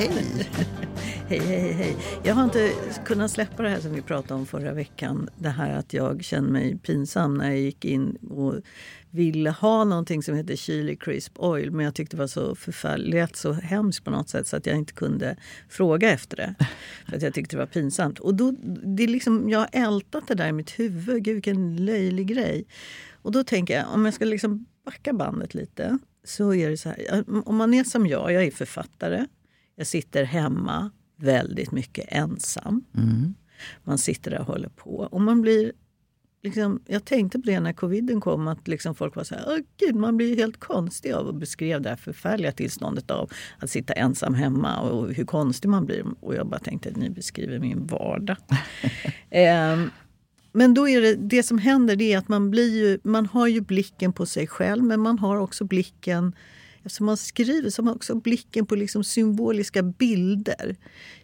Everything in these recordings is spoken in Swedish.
Hej! hej, hej, hej. Jag har inte kunnat släppa det här som vi pratade om förra veckan. Det här att jag kände mig pinsam när jag gick in och ville ha någonting som heter Chili Crisp Oil men jag tyckte det var så förfärligt, så hemskt på något sätt så att jag inte kunde fråga efter det. För att jag tyckte det var pinsamt. Och då, det är liksom, jag har ältat det där i mitt huvud. Gud vilken löjlig grej. Och då tänker jag, om jag ska liksom backa bandet lite så är det så här. Om man är som jag, jag är författare. Jag sitter hemma väldigt mycket ensam. Mm. Man sitter där och håller på. Och man blir Liksom, jag tänkte på det när coviden kom, att liksom folk var så här, Åh, Gud, man blir helt konstig av och beskrev det här förfärliga tillståndet av att sitta ensam hemma och hur konstig man blir. Och jag bara tänkte att ni beskriver min vardag. Ehm, men då är det, det som händer det är att man, blir ju, man har ju blicken på sig själv men man har också blicken Eftersom man skriver så har man också blicken på liksom symboliska bilder.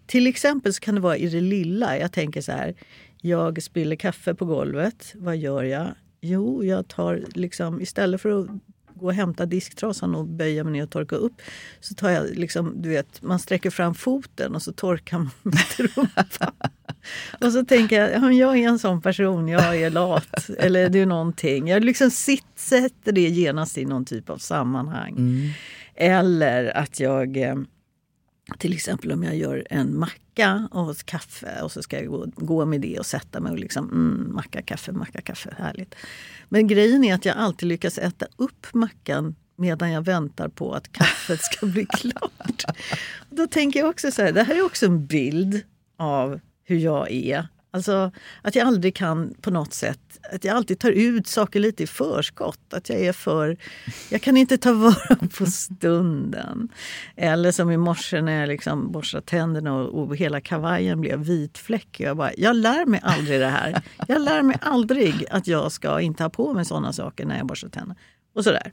Till exempel så kan det vara i det lilla. Jag tänker så här. Jag spiller kaffe på golvet. Vad gör jag? Jo, jag tar liksom istället för att gå och hämta disktrasan och böja mig ner och torka upp så tar jag liksom, du vet, man sträcker fram foten och så torkar man med rumpan och så tänker jag, ja, jag är en sån person, jag är lat eller det är någonting. Jag liksom sitt, sätter det genast i någon typ av sammanhang. Mm. Eller att jag eh, till exempel om jag gör en macka och ett kaffe och så ska jag gå, gå med det och sätta mig och liksom mm, macka, kaffe, macka, kaffe, härligt. Men grejen är att jag alltid lyckas äta upp mackan medan jag väntar på att kaffet ska bli klart. Då tänker jag också så här, det här är också en bild av hur jag är. Alltså att jag aldrig kan på något sätt, att jag alltid tar ut saker lite i förskott. Att jag är för, jag kan inte ta vara på stunden. Eller som i morse när jag liksom borstade tänderna och, och hela kavajen blev vitfläckig. Jag bara, jag lär mig aldrig det här. Jag lär mig aldrig att jag ska inte ha på mig sådana saker när jag borstar tänderna. Och sådär.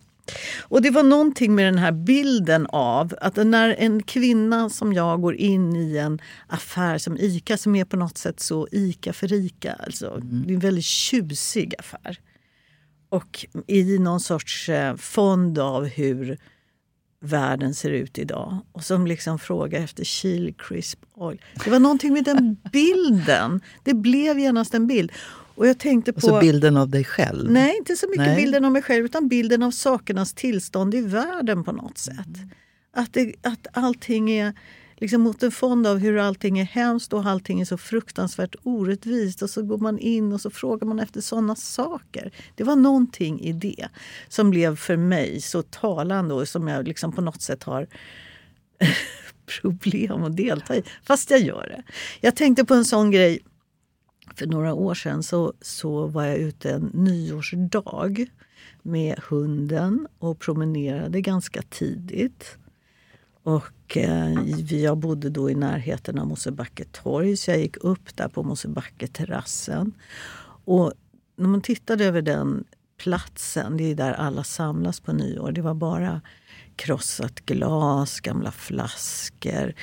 Och det var någonting med den här bilden av att när en kvinna som jag går in i en affär som ICA som är på något sätt så ICA för rika. Alltså, Det är en väldigt tjusig affär. Och i någon sorts eh, fond av hur världen ser ut idag. Och som liksom frågar efter chili crisp oil. Det var någonting med den bilden. Det blev genast en bild. Och jag tänkte på... Alltså bilden av dig själv? Nej, inte så mycket Nej. bilden av mig själv utan bilden av sakernas tillstånd i världen på något sätt. Att, det, att allting är liksom mot en fond av hur allting är hemskt och allting är så fruktansvärt orättvist. Och så går man in och så frågar man efter såna saker. Det var någonting i det som blev för mig så talande och som jag liksom på något sätt har problem att delta i. Fast jag gör det. Jag tänkte på en sån grej för några år sedan så, så var jag ute en nyårsdag med hunden och promenerade ganska tidigt. Och eh, jag bodde då i närheten av Mosebacke torg så jag gick upp där på Mosebacke-terrassen. Och när man tittade över den platsen, det är där alla samlas på nyår, det var bara krossat glas, gamla flaskor,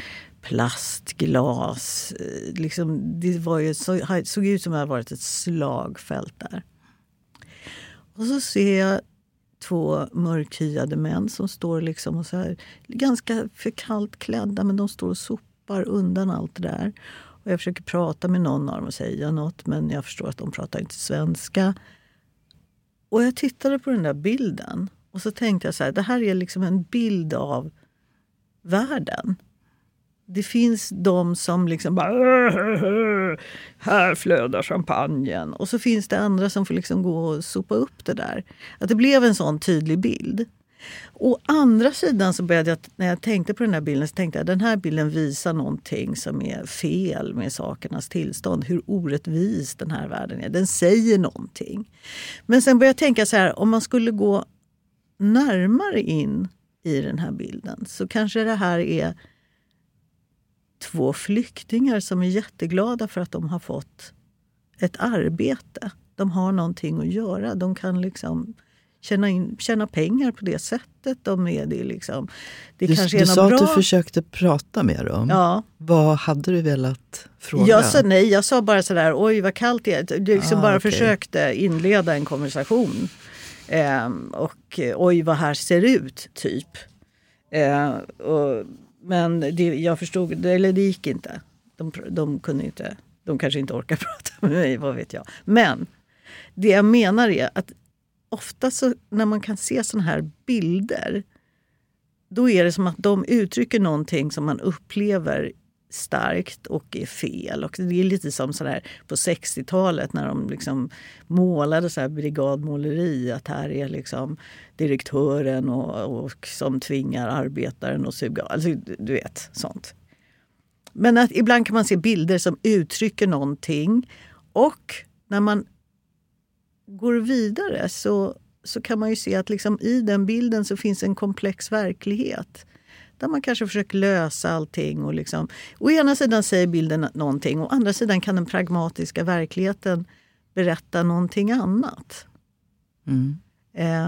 plastglas. Eh, liksom, det var ju, så, såg ut som att det hade varit ett slagfält där. Och så ser jag två mörkhyade män som står liksom och så här, ganska för kallt klädda men de står och sopar undan allt det där. Och jag försöker prata med någon av dem och säga något men jag förstår att de pratar inte svenska. Och jag tittade på den där bilden och så tänkte jag så här, det här är liksom en bild av världen. Det finns de som liksom bara här flödar champagnen. Och så finns det andra som får liksom gå och sopa upp det där. Att det blev en sån tydlig bild. Å andra sidan så började jag, när jag tänkte på den här bilden, så tänkte jag den här bilden visar någonting som är fel med sakernas tillstånd. Hur orättvis den här världen är. Den säger någonting. Men sen började jag tänka så här, om man skulle gå närmare in i den här bilden så kanske det här är två flyktingar som är jätteglada för att de har fått ett arbete. De har någonting att göra. De kan liksom tjäna, in, tjäna pengar på det sättet. De är det liksom, det Du, kanske du sa något att bra. du försökte prata med dem. Ja. Vad hade du velat fråga? Jag sa nej, jag sa bara sådär, oj vad kallt det är. Jag liksom Ah, bara okej. försökte inleda en konversation. Ehm, och eh, oj vad här ser ut, typ. Ehm, och men det, jag förstod, eller det gick inte. De, de kunde inte, de kanske inte orkar prata med mig, vad vet jag. Men det jag menar är att ofta så, när man kan se såna här bilder då är det som att de uttrycker någonting som man upplever starkt och är fel. Och det är lite som sådär på 60-talet när de liksom målade så här brigadmåleri. Att här är liksom direktören och, och som tvingar arbetaren att suga. Alltså, du vet, sånt. Men att ibland kan man se bilder som uttrycker någonting. Och när man går vidare så, så kan man ju se att liksom i den bilden så finns en komplex verklighet där man kanske försöker lösa allting. Och liksom, å ena sidan säger bilden någonting, å andra sidan kan den pragmatiska verkligheten berätta någonting annat. Mm.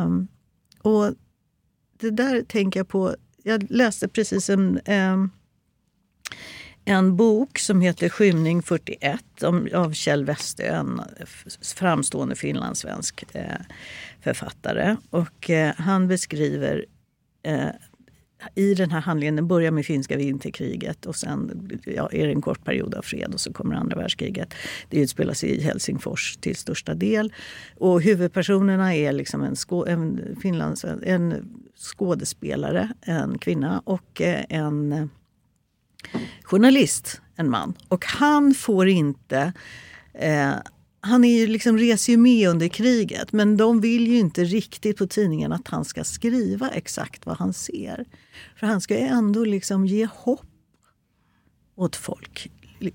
Um, och det där tänker jag på. Jag läste precis en, um, en bok som heter Skymning 41 om, av Kjell Westö, en framstående finlandssvensk eh, författare. Och eh, han beskriver eh, i den här handlingen, den börjar med finska vinterkriget och sen ja, är det en kort period av fred och så kommer andra världskriget. Det utspelar sig i Helsingfors till största del. Och huvudpersonerna är liksom en, skå, en, Finlands, en skådespelare, en kvinna och eh, en eh, journalist, en man. Och han får inte eh, han är ju liksom reser ju med under kriget men de vill ju inte riktigt på tidningen att han ska skriva exakt vad han ser. För han ska ju ändå liksom ge hopp åt folk.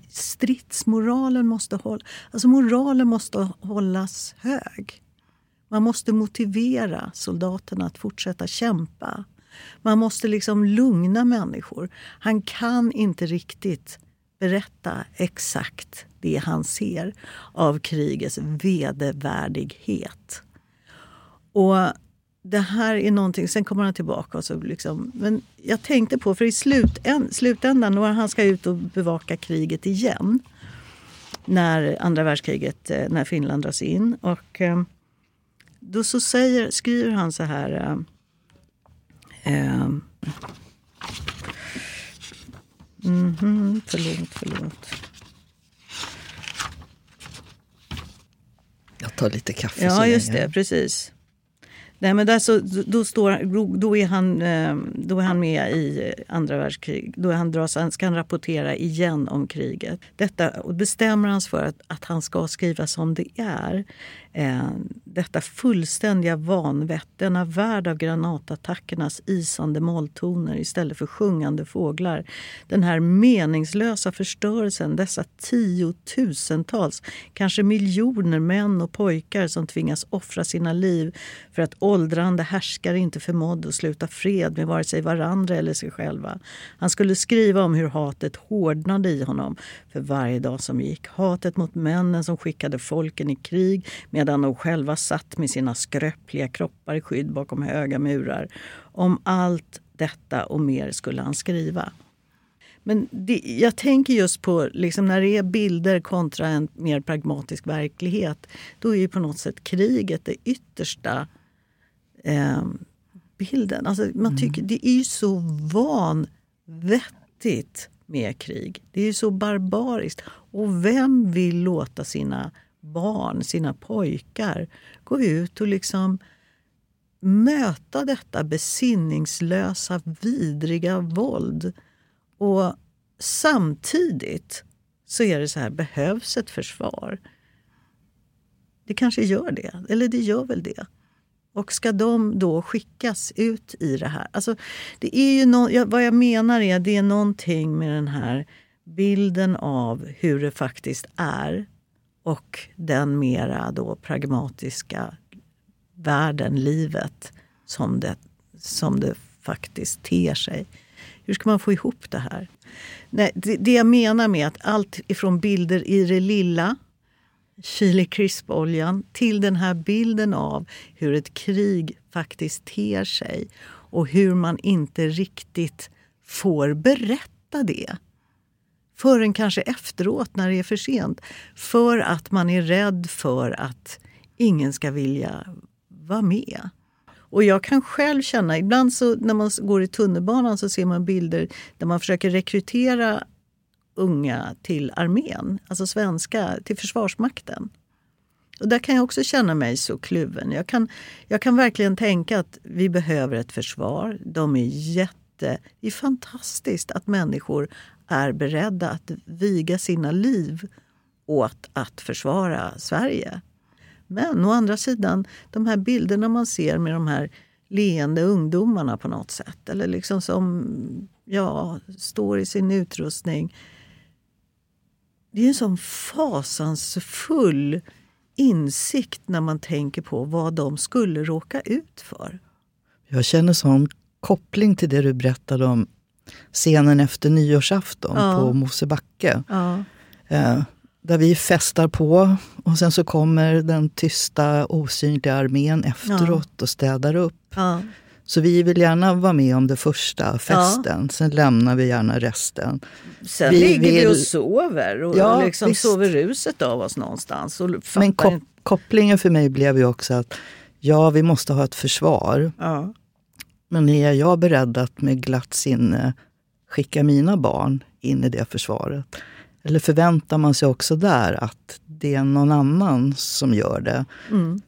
Stridsmoralen måste, hålla, alltså moralen måste hållas hög. Man måste motivera soldaterna att fortsätta kämpa. Man måste liksom lugna människor. Han kan inte riktigt berätta exakt det han ser av krigets vedervärdighet. Och det här är någonting, sen kommer han tillbaka. Och så liksom, men jag tänkte på, för i slutänd, slutändan, när han ska ut och bevaka kriget igen. När andra världskriget, eh, när Finland dras in. Och eh, då så säger, skriver han så här. Eh, eh mm -hmm, förlåt, förlåt. Jag tar lite kaffe Ja, just det. Precis. Nej, men där så, alltså, då, står, då, är han, eh, då är han med i andra världskriget. Då är han dras, ska han rapportera igen om kriget. Detta bestämmer han för att, att han ska skriva som det är. Eh, detta fullständiga vanvett, denna värld av granatattackernas isande molltoner istället för sjungande fåglar. Den här meningslösa förstörelsen, dessa tiotusentals, kanske miljoner män och pojkar som tvingas offra sina liv för att åldrande härskare inte förmådde att sluta fred med vare sig varandra eller sig själva. Han skulle skriva om hur hatet hårdnade i honom för varje dag som gick. Hatet mot männen som skickade folken i krig medan de själva satt med sina skröpliga kroppar i skydd bakom höga murar. Om allt detta och mer skulle han skriva. Men det, jag tänker just på liksom när det är bilder kontra en mer pragmatisk verklighet. Då är ju på något sätt kriget det yttersta eh, bilden. Alltså man tycker, mm. Det är ju så vanvettigt med krig. Det är ju så barbariskt. Och vem vill låta sina barn, sina pojkar gå ut och liksom möta detta besinningslösa, vidriga våld. Och samtidigt så är det så här, behövs ett försvar? Det kanske gör det, eller det gör väl det. Och ska de då skickas ut i det här? Alltså, det är ju no vad jag menar är att det är någonting med den här bilden av hur det faktiskt är och den mera då pragmatiska världen, livet, som det, som det faktiskt ter sig. Hur ska man få ihop det här? Nej, det, det jag menar med att allt ifrån bilder i det lilla chili crisp-oljan till den här bilden av hur ett krig faktiskt ter sig och hur man inte riktigt får berätta det förrän kanske efteråt när det är för sent. För att man är rädd för att ingen ska vilja vara med. Och jag kan själv känna, ibland så när man går i tunnelbanan så ser man bilder där man försöker rekrytera unga till armén, alltså svenska, till Försvarsmakten. Och där kan jag också känna mig så kluven. Jag kan, jag kan verkligen tänka att vi behöver ett försvar. De är jätte... Det är fantastiskt att människor är beredda att viga sina liv åt att försvara Sverige. Men å andra sidan, de här bilderna man ser med de här leende ungdomarna på något sätt. Eller liksom som ja, står i sin utrustning. Det är en sån fasansfull insikt när man tänker på vad de skulle råka ut för. Jag känner sån koppling till det du berättade om scenen efter nyårsafton ja. på Mosebacke. Ja. Eh, där vi festar på och sen så kommer den tysta osynliga armén efteråt ja. och städar upp. Så vi vill gärna vara med om det första festen, ja. sen lämnar vi gärna resten. Sen vi ligger vill... vi och sover och, ja, liksom sover ruset av oss någonstans. Men kop kopplingen för mig blev ju också att ja, vi måste ha ett försvar. Ja. Men är jag beredd att med glatt sinne skicka mina barn in i det försvaret? Eller förväntar man sig också där att det är någon annan som gör det? Mm.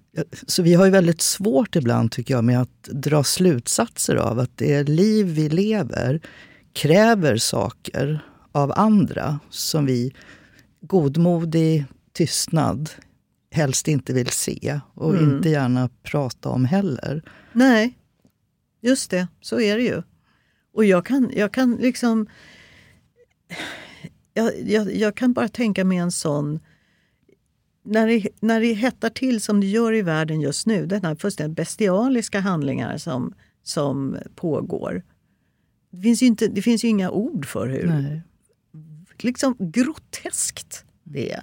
Så vi har ju väldigt svårt ibland tycker jag med att dra slutsatser av att det liv vi lever kräver saker av andra som vi godmodig tystnad helst inte vill se och mm. inte gärna prata om heller. Nej, just det. Så är det ju. Och jag kan, jag kan liksom jag, jag, jag, kan bara tänka mig en sån... När det, när det hettar till som det gör i världen just nu, den här fullständigt bestialiska handlingar som, som pågår. Det finns, ju inte, det finns ju inga ord för hur Nej. liksom groteskt det är.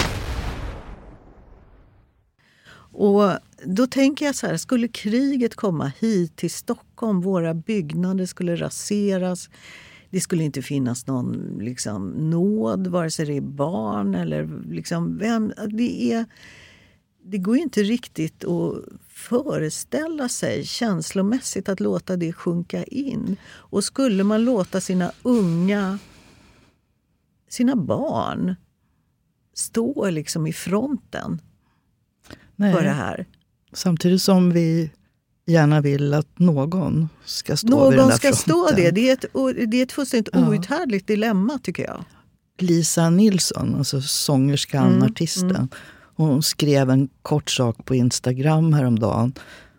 Och då tänker jag så här, skulle kriget komma hit till Stockholm, våra byggnader skulle raseras. Det skulle inte finnas någon liksom, nåd, vare sig det är barn eller liksom, vem. Det, är, det går inte riktigt att föreställa sig känslomässigt att låta det sjunka in. Och skulle man låta sina unga, sina barn stå liksom i fronten Nej. för det här. Samtidigt som vi gärna vill att någon ska stå någon vid den där ska fronten. stå det. Det är ett, det är ett fullständigt ja. outhärdligt dilemma tycker jag. Lisa Nilsson, alltså sångerskan, mm, artisten. Mm. Hon skrev en kort sak på Instagram häromdagen.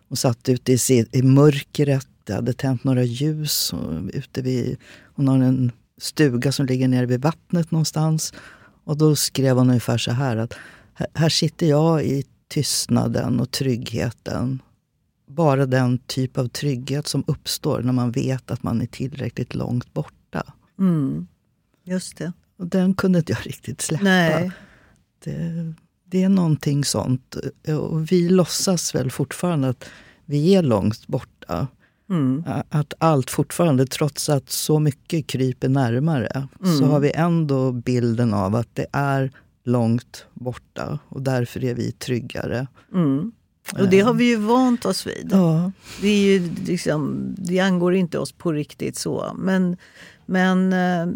Hon satt ute i, i mörkret, det hade tänt några ljus. Och ute vid, hon har en stuga som ligger nere vid vattnet någonstans. Och då skrev hon ungefär så här att här sitter jag i tystnaden och tryggheten. Bara den typ av trygghet som uppstår när man vet att man är tillräckligt långt borta. Mm. Just det. Och den kunde inte jag riktigt släppa. Nej. Det, det är någonting sånt. Och vi låtsas väl fortfarande att vi är långt borta. Mm. Att allt fortfarande, trots att så mycket kryper närmare, mm. så har vi ändå bilden av att det är långt borta och därför är vi tryggare. Mm. Och det har vi ju vant oss vid. Ja. Det, är ju liksom, det angår inte oss på riktigt så. Men, men eh,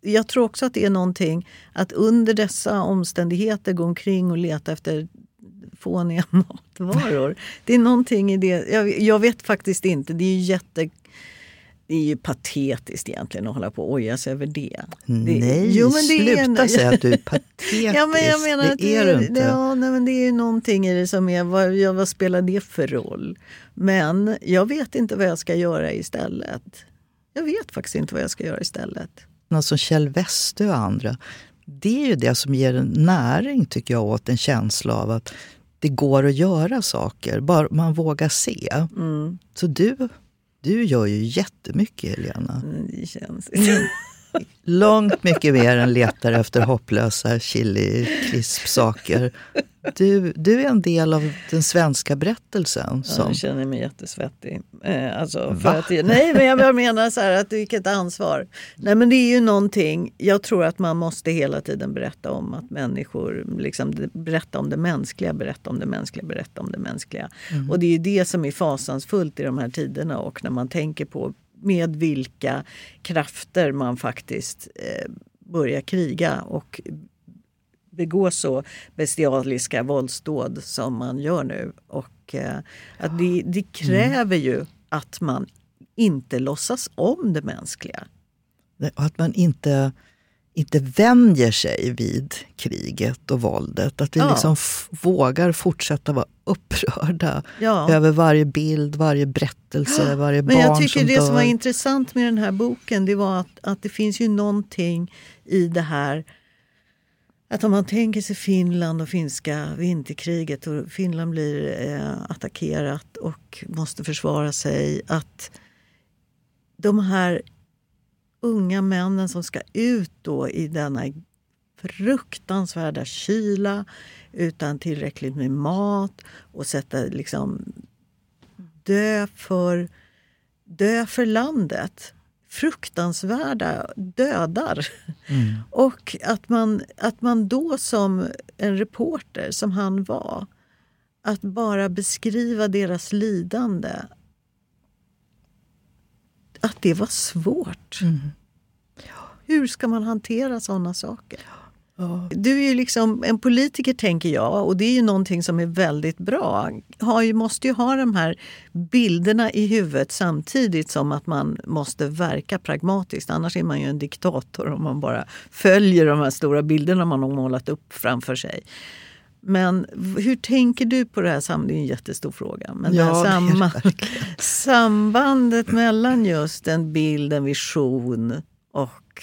jag tror också att det är någonting att under dessa omständigheter gå omkring och leta efter fåniga matvaror. Det är någonting i det. Jag, jag vet faktiskt inte. Det är ju jätte det är ju patetiskt egentligen att hålla på och oja sig över det. det nej, jo, men det sluta är, säga att du är patetisk. ja, men jag menar det, det är du inte. Ja, nej, men det är någonting i det som är, vad, ja, vad spelar det för roll? Men jag vet inte vad jag ska göra istället. Jag vet faktiskt inte vad jag ska göra istället. Alltså Kjell Westö och andra, det är ju det som ger näring tycker jag åt en känsla av att det går att göra saker, bara man vågar se. Mm. Så du, du gör ju jättemycket, Helena. Mm, det känns inte. Långt mycket mer än letar efter hopplösa chili crisp-saker. Du, du är en del av den svenska berättelsen. Som... jag känner mig jättesvettig. Eh, alltså, för att, nej, men jag menar så här, att vilket ansvar. Nej, men det är ju någonting. Jag tror att man måste hela tiden berätta om att människor, liksom, berätta om det mänskliga, berätta om det mänskliga, berätta om det mänskliga. Mm. Och det är ju det som är fasansfullt i de här tiderna och när man tänker på med vilka krafter man faktiskt eh, börjar kriga och begå så bestialiska våldsdåd som man gör nu. Och eh, att det, det kräver mm. ju att man inte låtsas om det mänskliga. att man inte inte vänjer sig vid kriget och våldet. Att vi ja. liksom vågar fortsätta vara upprörda ja. över varje bild, varje berättelse, varje barn Men jag tycker som det dör. som var intressant med den här boken det var att, att det finns ju någonting i det här att om man tänker sig Finland och finska vinterkriget och Finland blir eh, attackerat och måste försvara sig. Att de här unga männen som ska ut då i denna fruktansvärda kyla utan tillräckligt med mat och sätta liksom dö för, dö för landet. Fruktansvärda dödar. Mm. Och att man, att man då som en reporter, som han var att bara beskriva deras lidande att det var svårt. Mm. Hur ska man hantera sådana saker? Du är ju liksom en politiker, tänker jag, och det är ju någonting som är väldigt bra. Har ju, måste ju ha de här bilderna i huvudet samtidigt som att man måste verka pragmatiskt. Annars är man ju en diktator om man bara följer de här stora bilderna man har målat upp framför sig. Men hur tänker du på det här? Det är en jättestor fråga. Men ja, det här samband, sambandet mellan just en bild, en vision och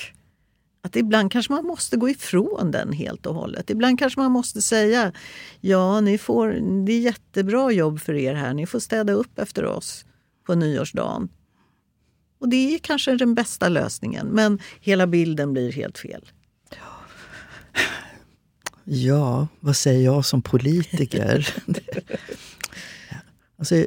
att ibland kanske man måste gå ifrån den helt och hållet. Ibland kanske man måste säga ja, ni får, det är jättebra jobb för er här. Ni får städa upp efter oss på nyårsdagen. Och det är kanske den bästa lösningen, men hela bilden blir helt fel. Ja, vad säger jag som politiker? alltså,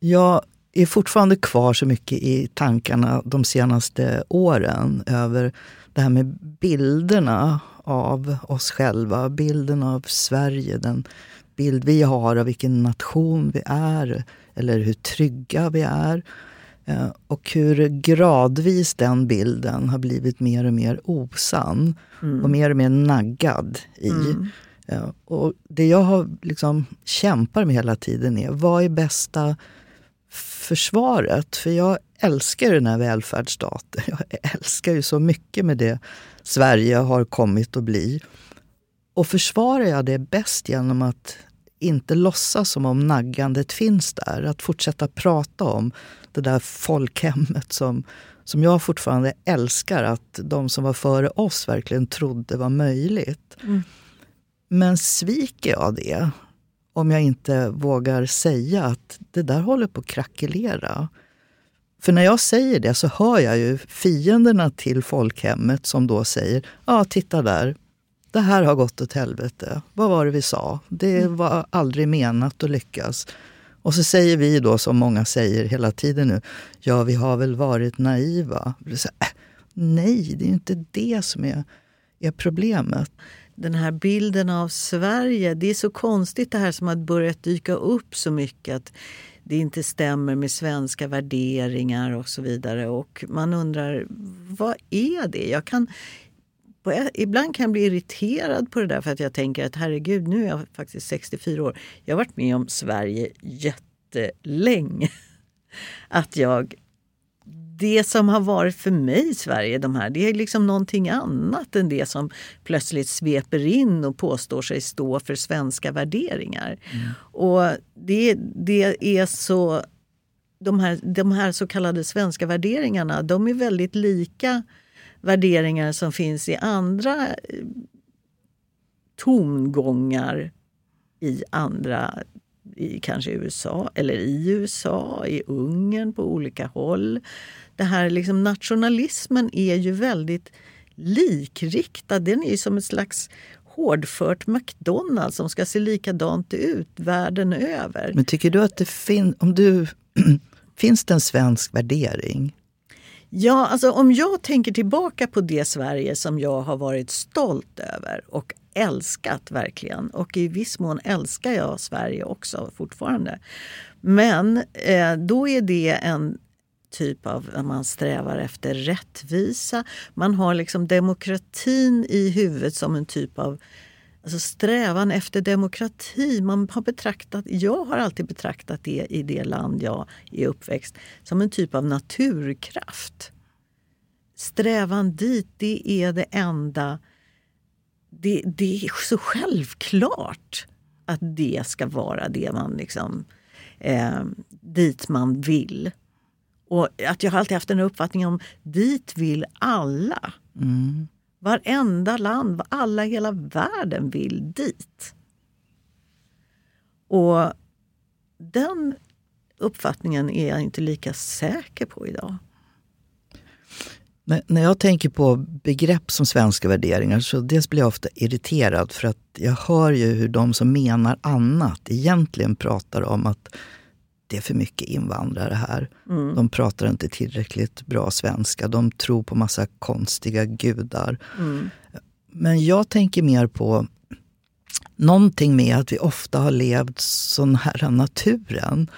jag är fortfarande kvar så mycket i tankarna de senaste åren över det här med bilderna av oss själva, bilden av Sverige, den bild vi har av vilken nation vi är, eller hur trygga vi är. Eh, och hur gradvis den bilden har blivit mer och mer osann mm. och mer och mer naggad i. Mm. Eh, och det jag har liksom kämpar med hela tiden är, vad är bästa försvaret? För jag älskar den här välfärdsstaten. Jag älskar ju så mycket med det Sverige har kommit att bli. Och försvarar jag det bäst genom att inte låtsas som om naggandet finns där. Att fortsätta prata om det där folkhemmet som, som jag fortfarande älskar att de som var före oss verkligen trodde var möjligt. Mm. Men sviker jag det om jag inte vågar säga att det där håller på att krackelera? För när jag säger det så hör jag ju fienderna till folkhemmet som då säger, ja titta där, det här har gått åt helvete. Vad var det vi sa? Det mm. var aldrig menat att lyckas. Och så säger vi då, som många säger hela tiden nu, ja vi har väl varit naiva. Så, äh, nej, det är inte det som är, är problemet. Den här bilden av Sverige, det är så konstigt det här som har börjat dyka upp så mycket. Att det inte stämmer med svenska värderingar och så vidare. Och man undrar, vad är det? Jag kan, ibland kan jag bli irriterad på det där för att jag tänker att herregud, nu är jag faktiskt 64 år. Jag har varit med om Sverige jättelänge. Att jag det som har varit för mig i Sverige, de här, det är liksom någonting annat än det som plötsligt sveper in och påstår sig stå för svenska värderingar. Mm. Och det, det är så... De här, de här så kallade svenska värderingarna, de är väldigt lika värderingar som finns i andra eh, tongångar i andra, i kanske USA eller i USA, i Ungern på olika håll. Det här liksom, nationalismen är ju väldigt likriktad. Den är som ett slags hårdfört McDonalds som ska se likadant ut världen över. Men tycker du att det fin om du, finns det en svensk värdering? Ja, alltså om jag tänker tillbaka på det Sverige som jag har varit stolt över och älskat verkligen. Och i viss mån älskar jag Sverige också fortfarande. Men eh, då är det en typ av, eh, man strävar efter rättvisa. Man har liksom demokratin i huvudet som en typ av alltså strävan efter demokrati. Man har betraktat, jag har alltid betraktat det i det land jag är uppväxt som en typ av naturkraft. Strävan dit, det är det enda... Det, det är så självklart att det ska vara det man liksom, eh, dit man vill. Och att jag har alltid haft en uppfattning om dit vill alla. Mm. Varenda land, alla i hela världen vill dit. Och den uppfattningen är jag inte lika säker på idag. När jag tänker på begrepp som svenska värderingar så dels blir jag ofta irriterad för att jag hör ju hur de som menar annat egentligen pratar om att det är för mycket invandrare här. Mm. De pratar inte tillräckligt bra svenska. De tror på massa konstiga gudar. Mm. Men jag tänker mer på någonting med att vi ofta har levt så nära naturen.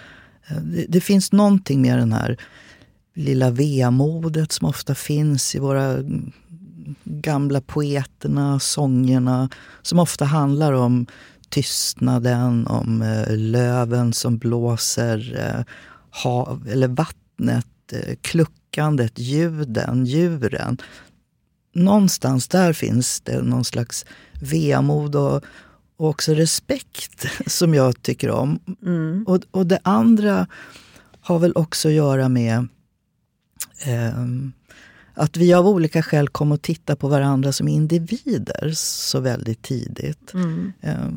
Det, det finns någonting med den här lilla vemodet som ofta finns i våra gamla poeterna, sångerna, som ofta handlar om tystnaden, om eh, löven som blåser, eh, hav, eller vattnet, eh, kluckandet, ljuden, djuren. Någonstans där finns det någon slags vemod och, och också respekt som jag tycker om. Mm. Och, och det andra har väl också att göra med eh, att vi av olika skäl kom att titta på varandra som individer så väldigt tidigt. Mm. Eh,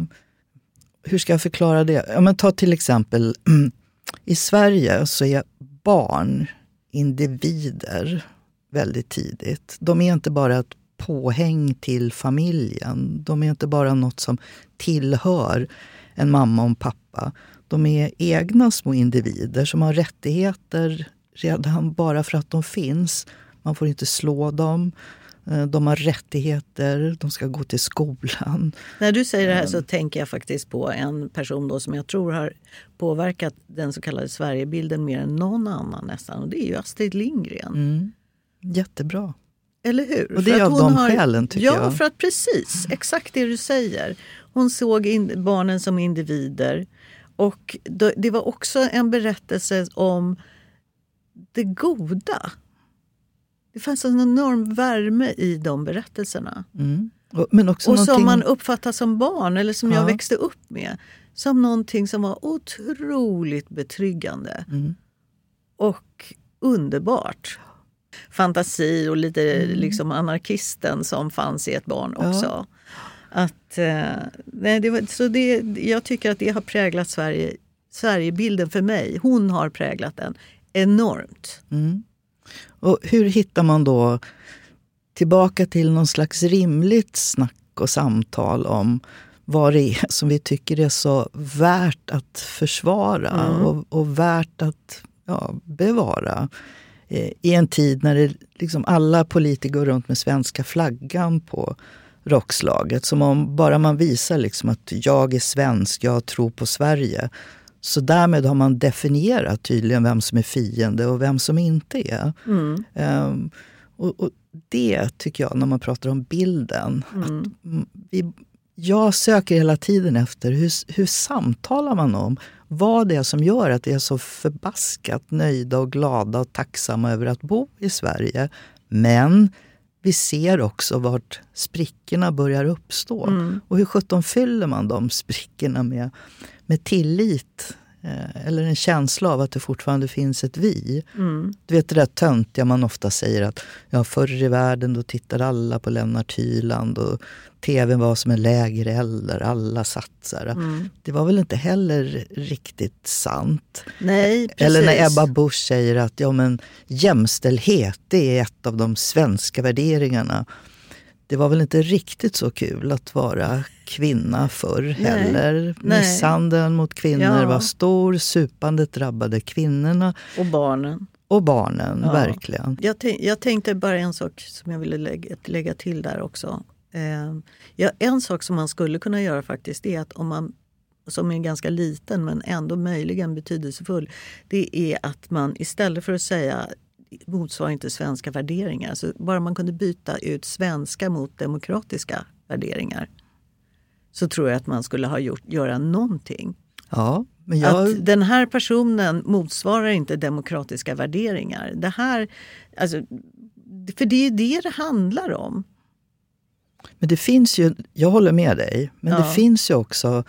hur ska jag förklara det? Ja, men ta till exempel, i Sverige så är barn individer väldigt tidigt. De är inte bara ett påhäng till familjen. De är inte bara något som tillhör en mamma och en pappa. De är egna små individer som har rättigheter redan bara för att de finns. Man får inte slå dem. Eh, de har rättigheter, de ska gå till skolan. När du säger det här så tänker jag faktiskt på en person då som jag tror har påverkat den så kallade Sverigebilden mer än någon annan nästan. Och det är ju Astrid Lindgren. Mm. Jättebra. Eller hur? Och det är av de har, skälen tycker ja, jag. Ja, för att precis, exakt det du säger. Hon såg in, barnen som individer. Och det var också en berättelse om det goda det fanns en enorm värme i de berättelserna. Mm. Och, men också och någonting... som man uppfattar som barn, eller som ja. jag växte upp med. Som någonting som var otroligt betryggande. Mm. Och underbart. Fantasi och lite mm. liksom anarkisten som fanns i ett barn också. Ja. Att, eh, nej, det var, så det, jag tycker att det har präglat Sverige, Sverigebilden för mig. Hon har präglat den enormt. Mm. Och hur hittar man då tillbaka till någon slags rimligt snack och samtal om vad det är som vi tycker är så värt att försvara mm. och, och, värt att ja, bevara. Eh, I en tid när det, liksom alla politiker går runt med svenska flaggan på rockslaget. Som om bara man visar liksom att jag är svensk, jag tror på Sverige så därmed har man definierat tydligen vem som är fiende och vem som inte är. Mm. Um, och, och, det tycker jag, när man pratar om bilden. Mm. Att vi, jag söker hela tiden efter hur, hur samtalar man om vad det är som gör att vi är så förbaskat nöjda och glada och tacksamma över att bo i Sverige. Men vi ser också vart sprickorna börjar uppstå. Mm. Och hur sjutton fyller man de sprickorna med, med tillit Eh, eller en känsla av att det fortfarande finns ett vi. Mm. Du vet det där töntiga man ofta säger att ja, förr i världen då tittade alla på Lennart Hyland och tvn var som en lägereld alla satt mm. Det var väl inte heller riktigt sant. Nej, precis. Eller när Ebba Busch säger att ja, men jämställdhet det är ett av de svenska värderingarna det var väl inte riktigt så kul att vara kvinna förr heller. Nej. Misshandeln mot kvinnor ja. var stor, supandet drabbade kvinnorna. Och barnen. Och barnen, ja. verkligen. Jag, jag, tänkte bara en sak som jag ville lägga, lägga till där också. Eh, ja, en sak som man skulle kunna göra faktiskt är att om man som är ganska liten men ändå möjligen betydelsefull, det är att man istället för att säga motsvarar inte svenska värderingar. Så bara man kunde byta ut svenska mot demokratiska värderingar så tror jag att man skulle ha gjort, göra någonting. Ja, men jag... Att den här personen motsvarar inte demokratiska värderingar. Det här, alltså, för det är det det handlar om. Men det finns ju, jag håller med dig, men ja. det finns ju också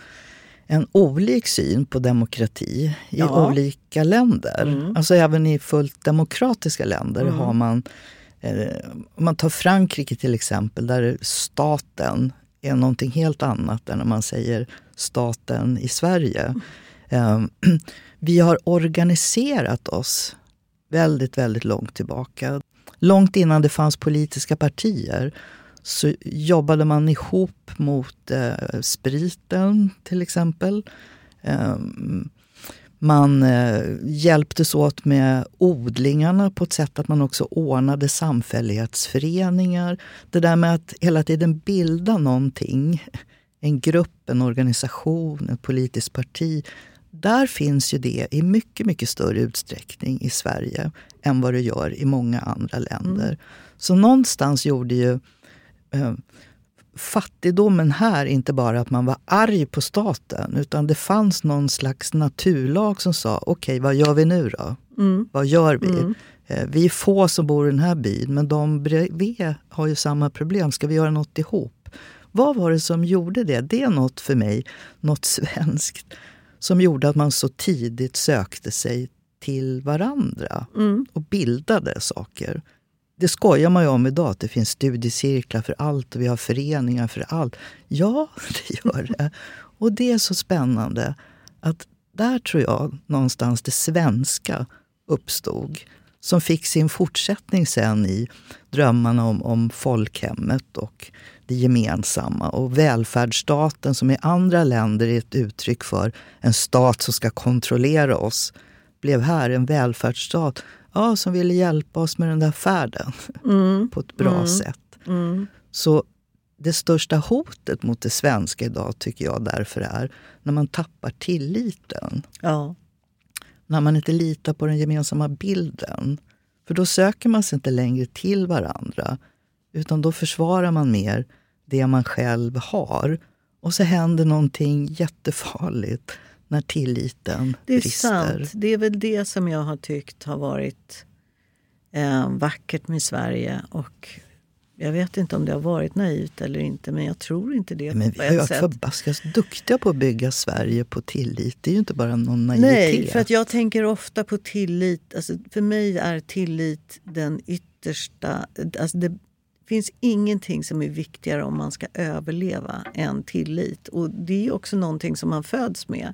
en olik syn på demokrati i ja. olika länder. Mm. Alltså även i fullt demokratiska länder mm. har man... Eh, om man tar Frankrike till exempel, där staten är någonting helt annat än när man säger staten i Sverige. Mm. Eh, vi har organiserat oss väldigt, väldigt långt tillbaka. Långt innan det fanns politiska partier så jobbade man ihop mot eh, spriten till exempel. Eh, man eh, hjälptes åt med odlingarna på ett sätt att man också ordnade samfällighetsföreningar. Det där med att hela tiden bilda någonting, en grupp, en organisation, ett politiskt parti. Där finns ju det i mycket, mycket större utsträckning i Sverige än vad det gör i många andra länder. Mm. Så någonstans gjorde ju eh, fattigdomen här inte bara att man var arg på staten utan det fanns någon slags naturlag som sa okej, okay, vad gör vi nu då? Mm. Vad gör vi? Mm. Eh, vi är få som bor i den här byn men de bredvid har ju samma problem. Ska vi göra något ihop? Vad var det som gjorde det? Det är något för mig, något svenskt som gjorde att man så tidigt sökte sig till varandra mm. och bildade saker det skojar man ju om idag, att det finns studiecirklar för allt och vi har föreningar för allt. Ja, det gör det. Och det är så spännande att där tror jag någonstans det svenska uppstod. Som fick sin fortsättning sen i drömmarna om, om folkhemmet och det gemensamma. Och välfärdsstaten som i andra länder är ett uttryck för en stat som ska kontrollera oss blev här en välfärdsstat ja, som ville hjälpa oss med den där färden mm. på ett bra mm. sätt. Mm. Så det största hotet mot det svenska idag tycker jag därför är när man tappar tilliten. Ja. När man inte litar på den gemensamma bilden. För då söker man sig inte längre till varandra. Utan då försvarar man mer det man själv har. Och så händer någonting jättefarligt när tilliten det är brister. Sant. Det är väl det som jag har tyckt har varit eh, vackert med Sverige. Och jag vet inte om det har varit naivt eller inte, men jag tror inte det. Men vi har ju varit förbaskat duktiga på att bygga Sverige på tillit. Det är ju inte bara någon naivitet. Nej, för att jag tänker ofta på tillit. Alltså, för mig är tillit den yttersta... Alltså det finns ingenting som är viktigare om man ska överleva än tillit. Och det är också någonting som man föds med.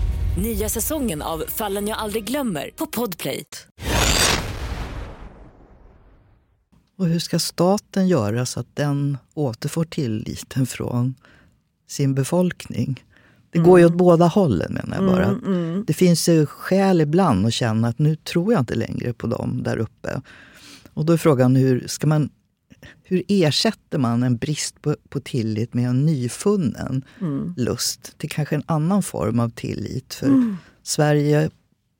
Nya säsongen av Fallen jag aldrig glömmer på Podplay. Och hur ska staten göra så att den återfår tilliten från sin befolkning? Det mm. går ju åt båda hållen menar jag bara. Mm, mm. Det finns ju skäl ibland att känna att nu tror jag inte längre på dem där uppe. Och då är frågan hur ska man hur ersätter man en brist på, på tillit med en nyfunnen mm. lust till kanske en annan form av tillit? För mm. Sverige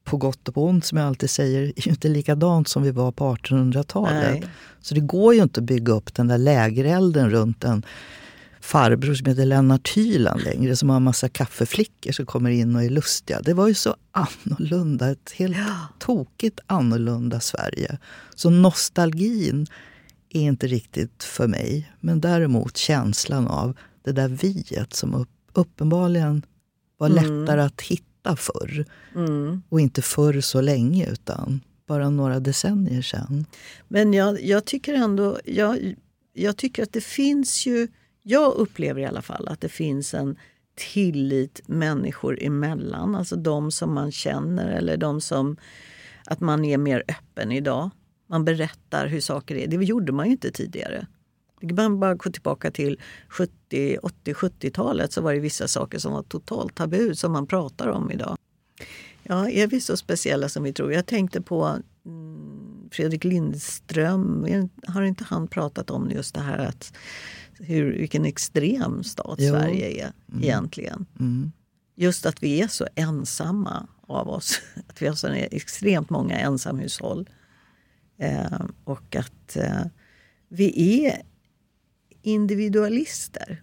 på gott och på ont, som jag alltid säger, är ju inte likadant som vi var på 1800-talet. Så det går ju inte att bygga upp den där lägerelden runt en farbror som heter Lennart Hyland längre, som har en massa kaffeflickor som kommer in och är lustiga. Det var ju så annorlunda, ett helt ja. tokigt annorlunda Sverige. Så nostalgin är inte riktigt för mig. Men däremot känslan av det där viet som uppenbarligen var mm. lättare att hitta förr. Mm. Och inte förr så länge, utan bara några decennier sedan. Men jag, jag tycker ändå... Jag, jag tycker att det finns ju... Jag upplever i alla fall att det finns en tillit människor emellan. Alltså de som man känner eller de som... Att man är mer öppen idag. Man berättar hur saker är. Det gjorde man ju inte tidigare. Man bara gå tillbaka till 70, 80, 70-talet så var det vissa saker som var totalt tabu som man pratar om idag. Ja, är vi så speciella som vi tror? Jag tänkte på mm, Fredrik Lindström. Har inte han pratat om just det här att hur, vilken extrem stat jo. Sverige är mm. egentligen? Mm. Just att vi är så ensamma av oss. Att vi har så extremt många ensamhushåll. Eh, och att eh, vi är individualister.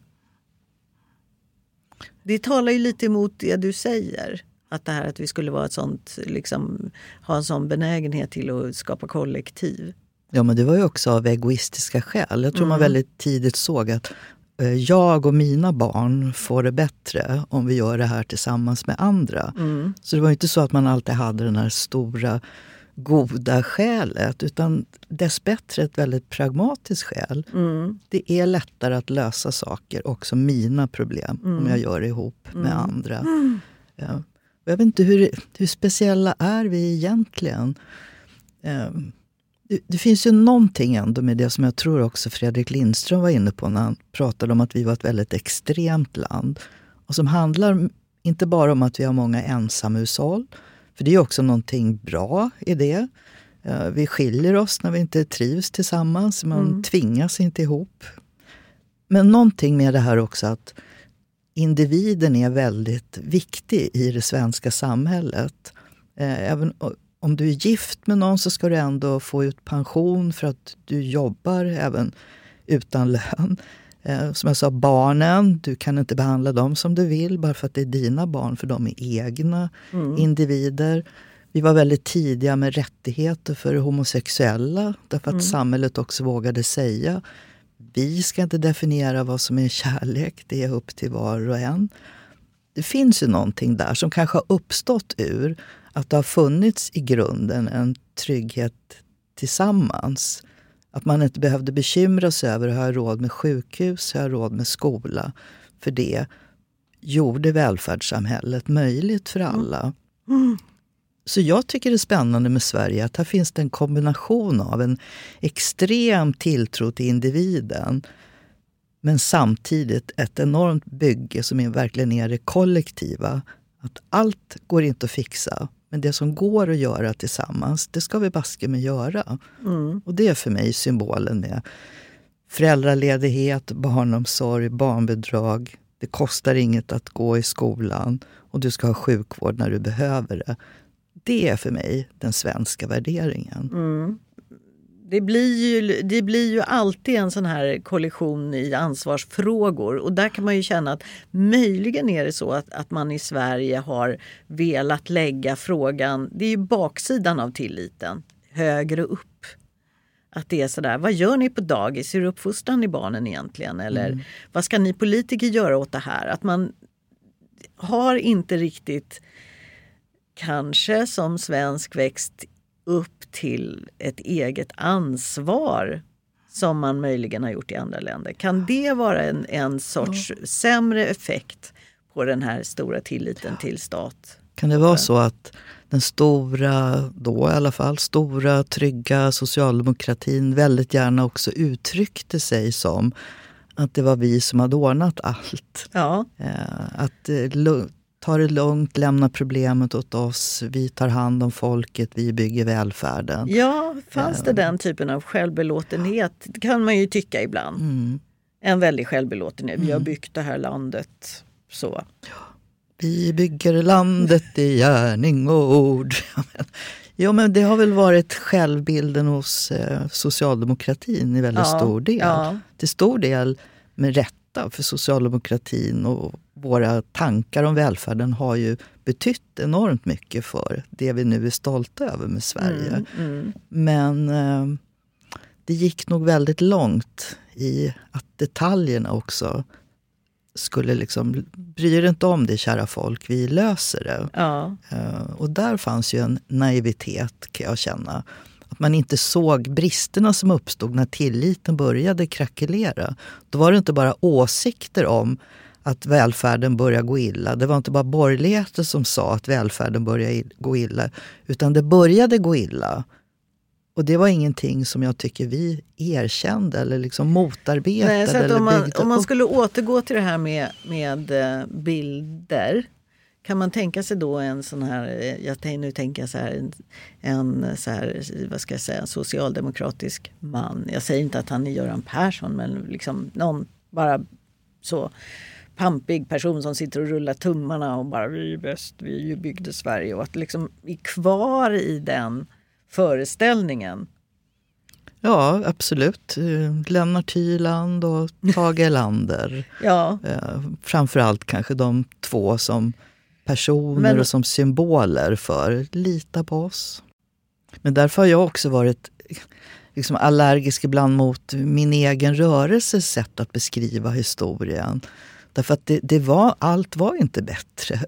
Det talar ju lite emot det du säger. Att det här att vi skulle vara ett sånt, liksom, ha en sån benägenhet till att skapa kollektiv. Ja, men det var ju också av egoistiska skäl. Jag tror mm. man väldigt tidigt såg att eh, jag och mina barn får det bättre om vi gör det här tillsammans med andra. Mm. Så det var inte så att man alltid hade den här stora goda skälet utan dessbättre ett väldigt pragmatiskt skäl. Mm. Det är lättare att lösa saker, också mina problem, mm. om jag gör det ihop med mm. andra. Ja. Jag vet inte hur, hur speciella är vi egentligen? Um, det, det, finns ju någonting ändå med det som jag tror också Fredrik Lindström var inne på när han pratade om att vi var ett väldigt extremt land. Och som handlar inte bara om att vi har många ensamhushåll för det är också någonting bra i det. Eh, vi skiljer oss när vi inte trivs tillsammans. Man mm. tvingas inte ihop. Men någonting med det här också att individen är väldigt viktig i det svenska samhället. Eh, även om du är gift med någon så ska du ändå få ut pension för att du jobbar även utan lön. Eh, som jag sa, barnen, du kan inte behandla dem som du vill bara för att det är dina barn, för de är egna mm. individer. Vi var väldigt tidiga med rättigheter för homosexuella därför att mm. samhället också vågade säga vi ska inte definiera vad som är kärlek, det är upp till var och en. Det finns ju någonting där som kanske har uppstått ur att det har funnits i grunden en trygghet tillsammans. Att man inte behövde bekymra sig över, har jag råd med sjukhus, har jag råd med skola? För det gjorde välfärdssamhället möjligt för alla. Mm. Så jag tycker det är spännande med Sverige att här finns det en kombination av en extrem tilltro till individen men samtidigt ett enormt bygge som är verkligen är det kollektiva. Att allt går inte att fixa, men det som går att göra tillsammans, det ska vi baske med göra. Mm. Och det är för mig symbolen med föräldraledighet, barnomsorg, barnbidrag. Det kostar inget att gå i skolan och du ska ha sjukvård när du behöver det. Det är för mig den svenska värderingen. Mm det blir, ju, det blir ju alltid en sån här kollision i ansvarsfrågor och där kan man ju känna att möjligen är det så att, att man i Sverige har velat lägga frågan, det är ju baksidan av tilliten, högre upp. Att det är sådär, vad gör ni på dagis? Hur uppfostrar ni barnen egentligen? Eller mm. vad ska ni politiker göra åt det här? Att man har inte riktigt kanske som svensk växt upp till ett eget ansvar som man möjligen har gjort i andra länder. Kan det vara en, en sorts ja. sämre effekt på den här stora tilliten ja. till stat? Kan det vara så att den stora, då i alla fall, stora trygga socialdemokratin väldigt gärna också uttryckte sig som att det var vi som hade ordnat allt. Ja. Eh, att eh, ta det lugnt, lämna problemet åt oss. Vi tar hand om folket, vi bygger välfärden. Ja, fanns det den typen av självbelåtenhet? Det kan man ju tycka ibland. Mm. En väldig självbelåtenhet. Vi har mm. byggt det här landet. Så. Vi bygger landet i gärning och ord. Jo, men det har väl varit självbilden hos eh, socialdemokratin i väldigt ja, stor del. Ja. Till stor del med rätta, för socialdemokratin och våra tankar om välfärden har ju betytt enormt mycket för det vi nu är stolta över med Sverige. Mm, mm. Men eh, det gick nog väldigt långt i att detaljerna också skulle liksom, bry er inte om det kära folk, vi löser det. Ja. Uh, och där fanns ju en naivitet kan jag känna. Att man inte såg bristerna som uppstod när tilliten började krackelera. Då var det inte bara åsikter om att välfärden börjar gå illa. Det var inte bara borgerligheten som sa att välfärden börjar gå illa. Utan det började gå illa. Och det var ingenting som jag tycker vi erkände eller liksom motarbetade. Nej, så eller om, man, om man skulle återgå till det här med, med eh, bilder. Kan man tänka sig då en sån här, eh, jag tänker, nu tänker jag så här, en, en så här, vad ska jag säga, socialdemokratisk man. Jag säger inte att han är Göran Persson men liksom någon bara så pampig person som sitter och rullar tummarna och bara vi är bäst, vi byggde Sverige och att liksom är kvar i den föreställningen. Ja, absolut. Eh, Lennart Hyland och Tage Erlander. ja. Eh, framförallt kanske de två som personer Men... och som symboler för lita på oss. Men därför har jag också varit liksom allergisk ibland mot min egen rörelses sätt att beskriva historien. Därför att det, det var, allt var inte bättre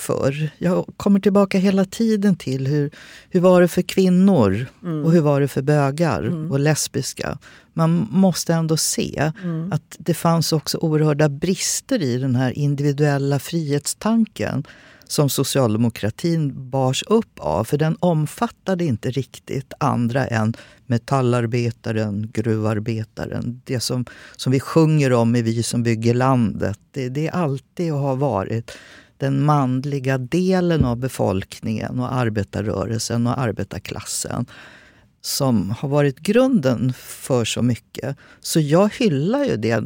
förr. Jag kommer tillbaka hela tiden till hur, hur var det för kvinnor mm. och hur var det för bögar mm. och lesbiska. Man måste ändå se mm. att det fanns också oerhörda brister i den här individuella frihetstanken som socialdemokratin bars upp av. För den omfattade inte riktigt andra än metallarbetaren, gruvarbetaren. Det som, som vi sjunger om i Vi som bygger landet. Det, det är alltid och har varit den manliga delen av befolkningen och arbetarrörelsen och arbetarklassen som har varit grunden för så mycket. Så jag hyllar ju det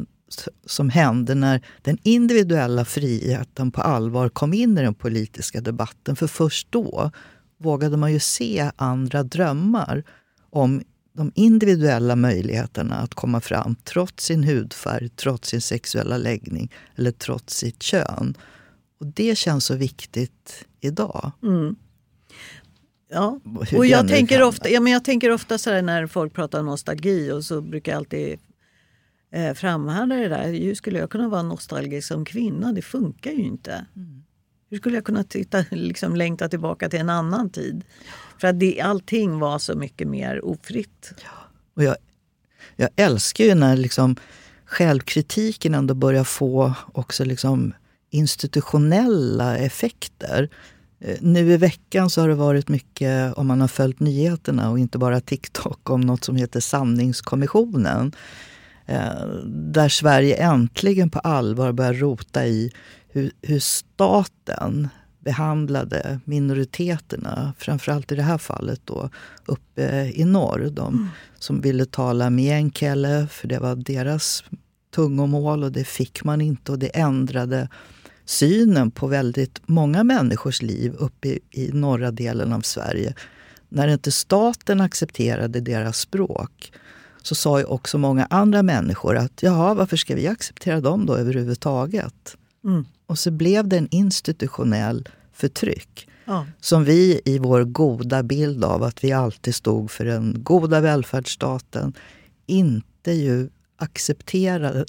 som hände när den individuella friheten på allvar kom in i den politiska debatten. För först då vågade man ju se andra drömmar om de individuella möjligheterna att komma fram trots sin hudfärg, trots sin sexuella läggning eller trots sitt kön. Och det känns så viktigt idag. Mm. Ja, och jag tänker, ofta, ja, men jag tänker ofta så här när folk pratar om nostalgi och så brukar jag alltid eh, framhärda det där. Hur skulle jag kunna vara nostalgisk som kvinna? Det funkar ju inte. Mm. Hur skulle jag kunna titta, liksom, längta tillbaka till en annan tid? För att det, allting var så mycket mer ofritt. Ja. Och jag, jag älskar ju när liksom självkritiken ändå börjar få också liksom institutionella effekter. Eh, nu i veckan så har det varit mycket, om man har följt nyheterna och inte bara TikTok, om något som heter Sanningskommissionen. Eh, där Sverige äntligen på allvar börjar rota i hur, hur staten behandlade minoriteterna, framförallt i det här fallet då uppe i norr. De mm. som ville tala meänkieli, för det var deras tungomål och det fick man inte och det ändrade synen på väldigt många människors liv uppe i, i norra delen av Sverige. När inte staten accepterade deras språk så sa ju också många andra människor att jaha, varför ska vi acceptera dem då överhuvudtaget? Mm. Och så blev det en institutionell förtryck. Ja. Som vi i vår goda bild av att vi alltid stod för den goda välfärdsstaten inte ju accepterade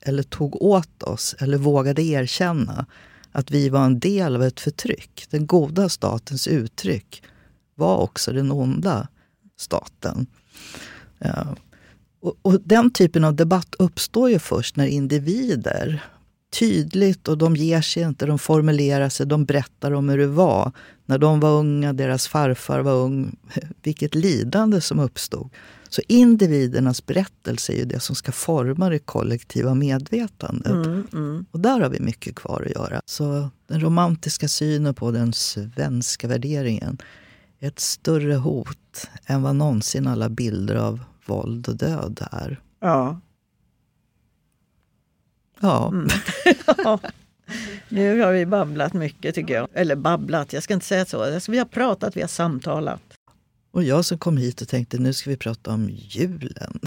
eller tog åt oss eller vågade erkänna att vi var en del av ett förtryck. Den goda statens uttryck var också den onda staten. Eh, och, och, den typen av debatt uppstår ju först när individer tydligt och de ger sig inte, de formulerar sig, de berättar om hur det var när de var unga, deras farfar var ung, vilket lidande som uppstod. Så individernas berättelse är ju det som ska forma det kollektiva medvetandet. Mm, mm. Och där har vi mycket kvar att göra. Så den romantiska synen på den svenska värderingen är ett större hot än vad någonsin alla bilder av våld och död är. Ja. Ja. Mm. ja. Nu har vi babblat mycket tycker jag. Eller babblat, jag ska inte säga så. Alltså, vi har pratat, vi har samtalat. Och jag som kom hit och tänkte nu ska vi prata om julen.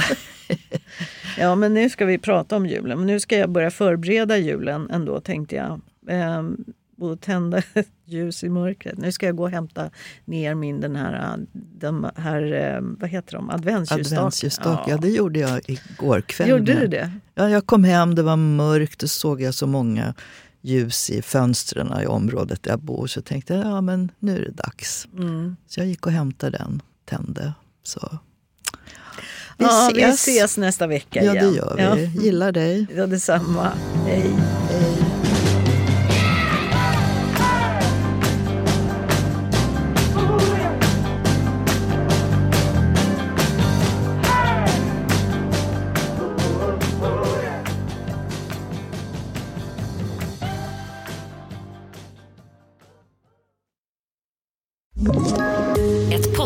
ja, men nu ska vi prata om julen. Men nu ska jag börja förbereda julen ändå tänkte jag. Ehm, och tända ett ljus i mörkret. Nu ska jag gå och hämta ner min den här, de här eh, vad heter de, adventsljusstakar. Adventsljusstak, ja. ja. det gjorde jag igår kväll. Gjorde du det? Ja, jag kom hem, det var mörkt och såg jag så många ljus i fönstren i området där jag bor. Så tänkte jag, ja men nu är det dags. Mm. Så jag gick och hämtade den, tände. Så. Vi, ja, ses. vi ses nästa vecka igen. Ja, det gör vi. Ja. Gillar dig. Ja, detsamma. Hej. Hej.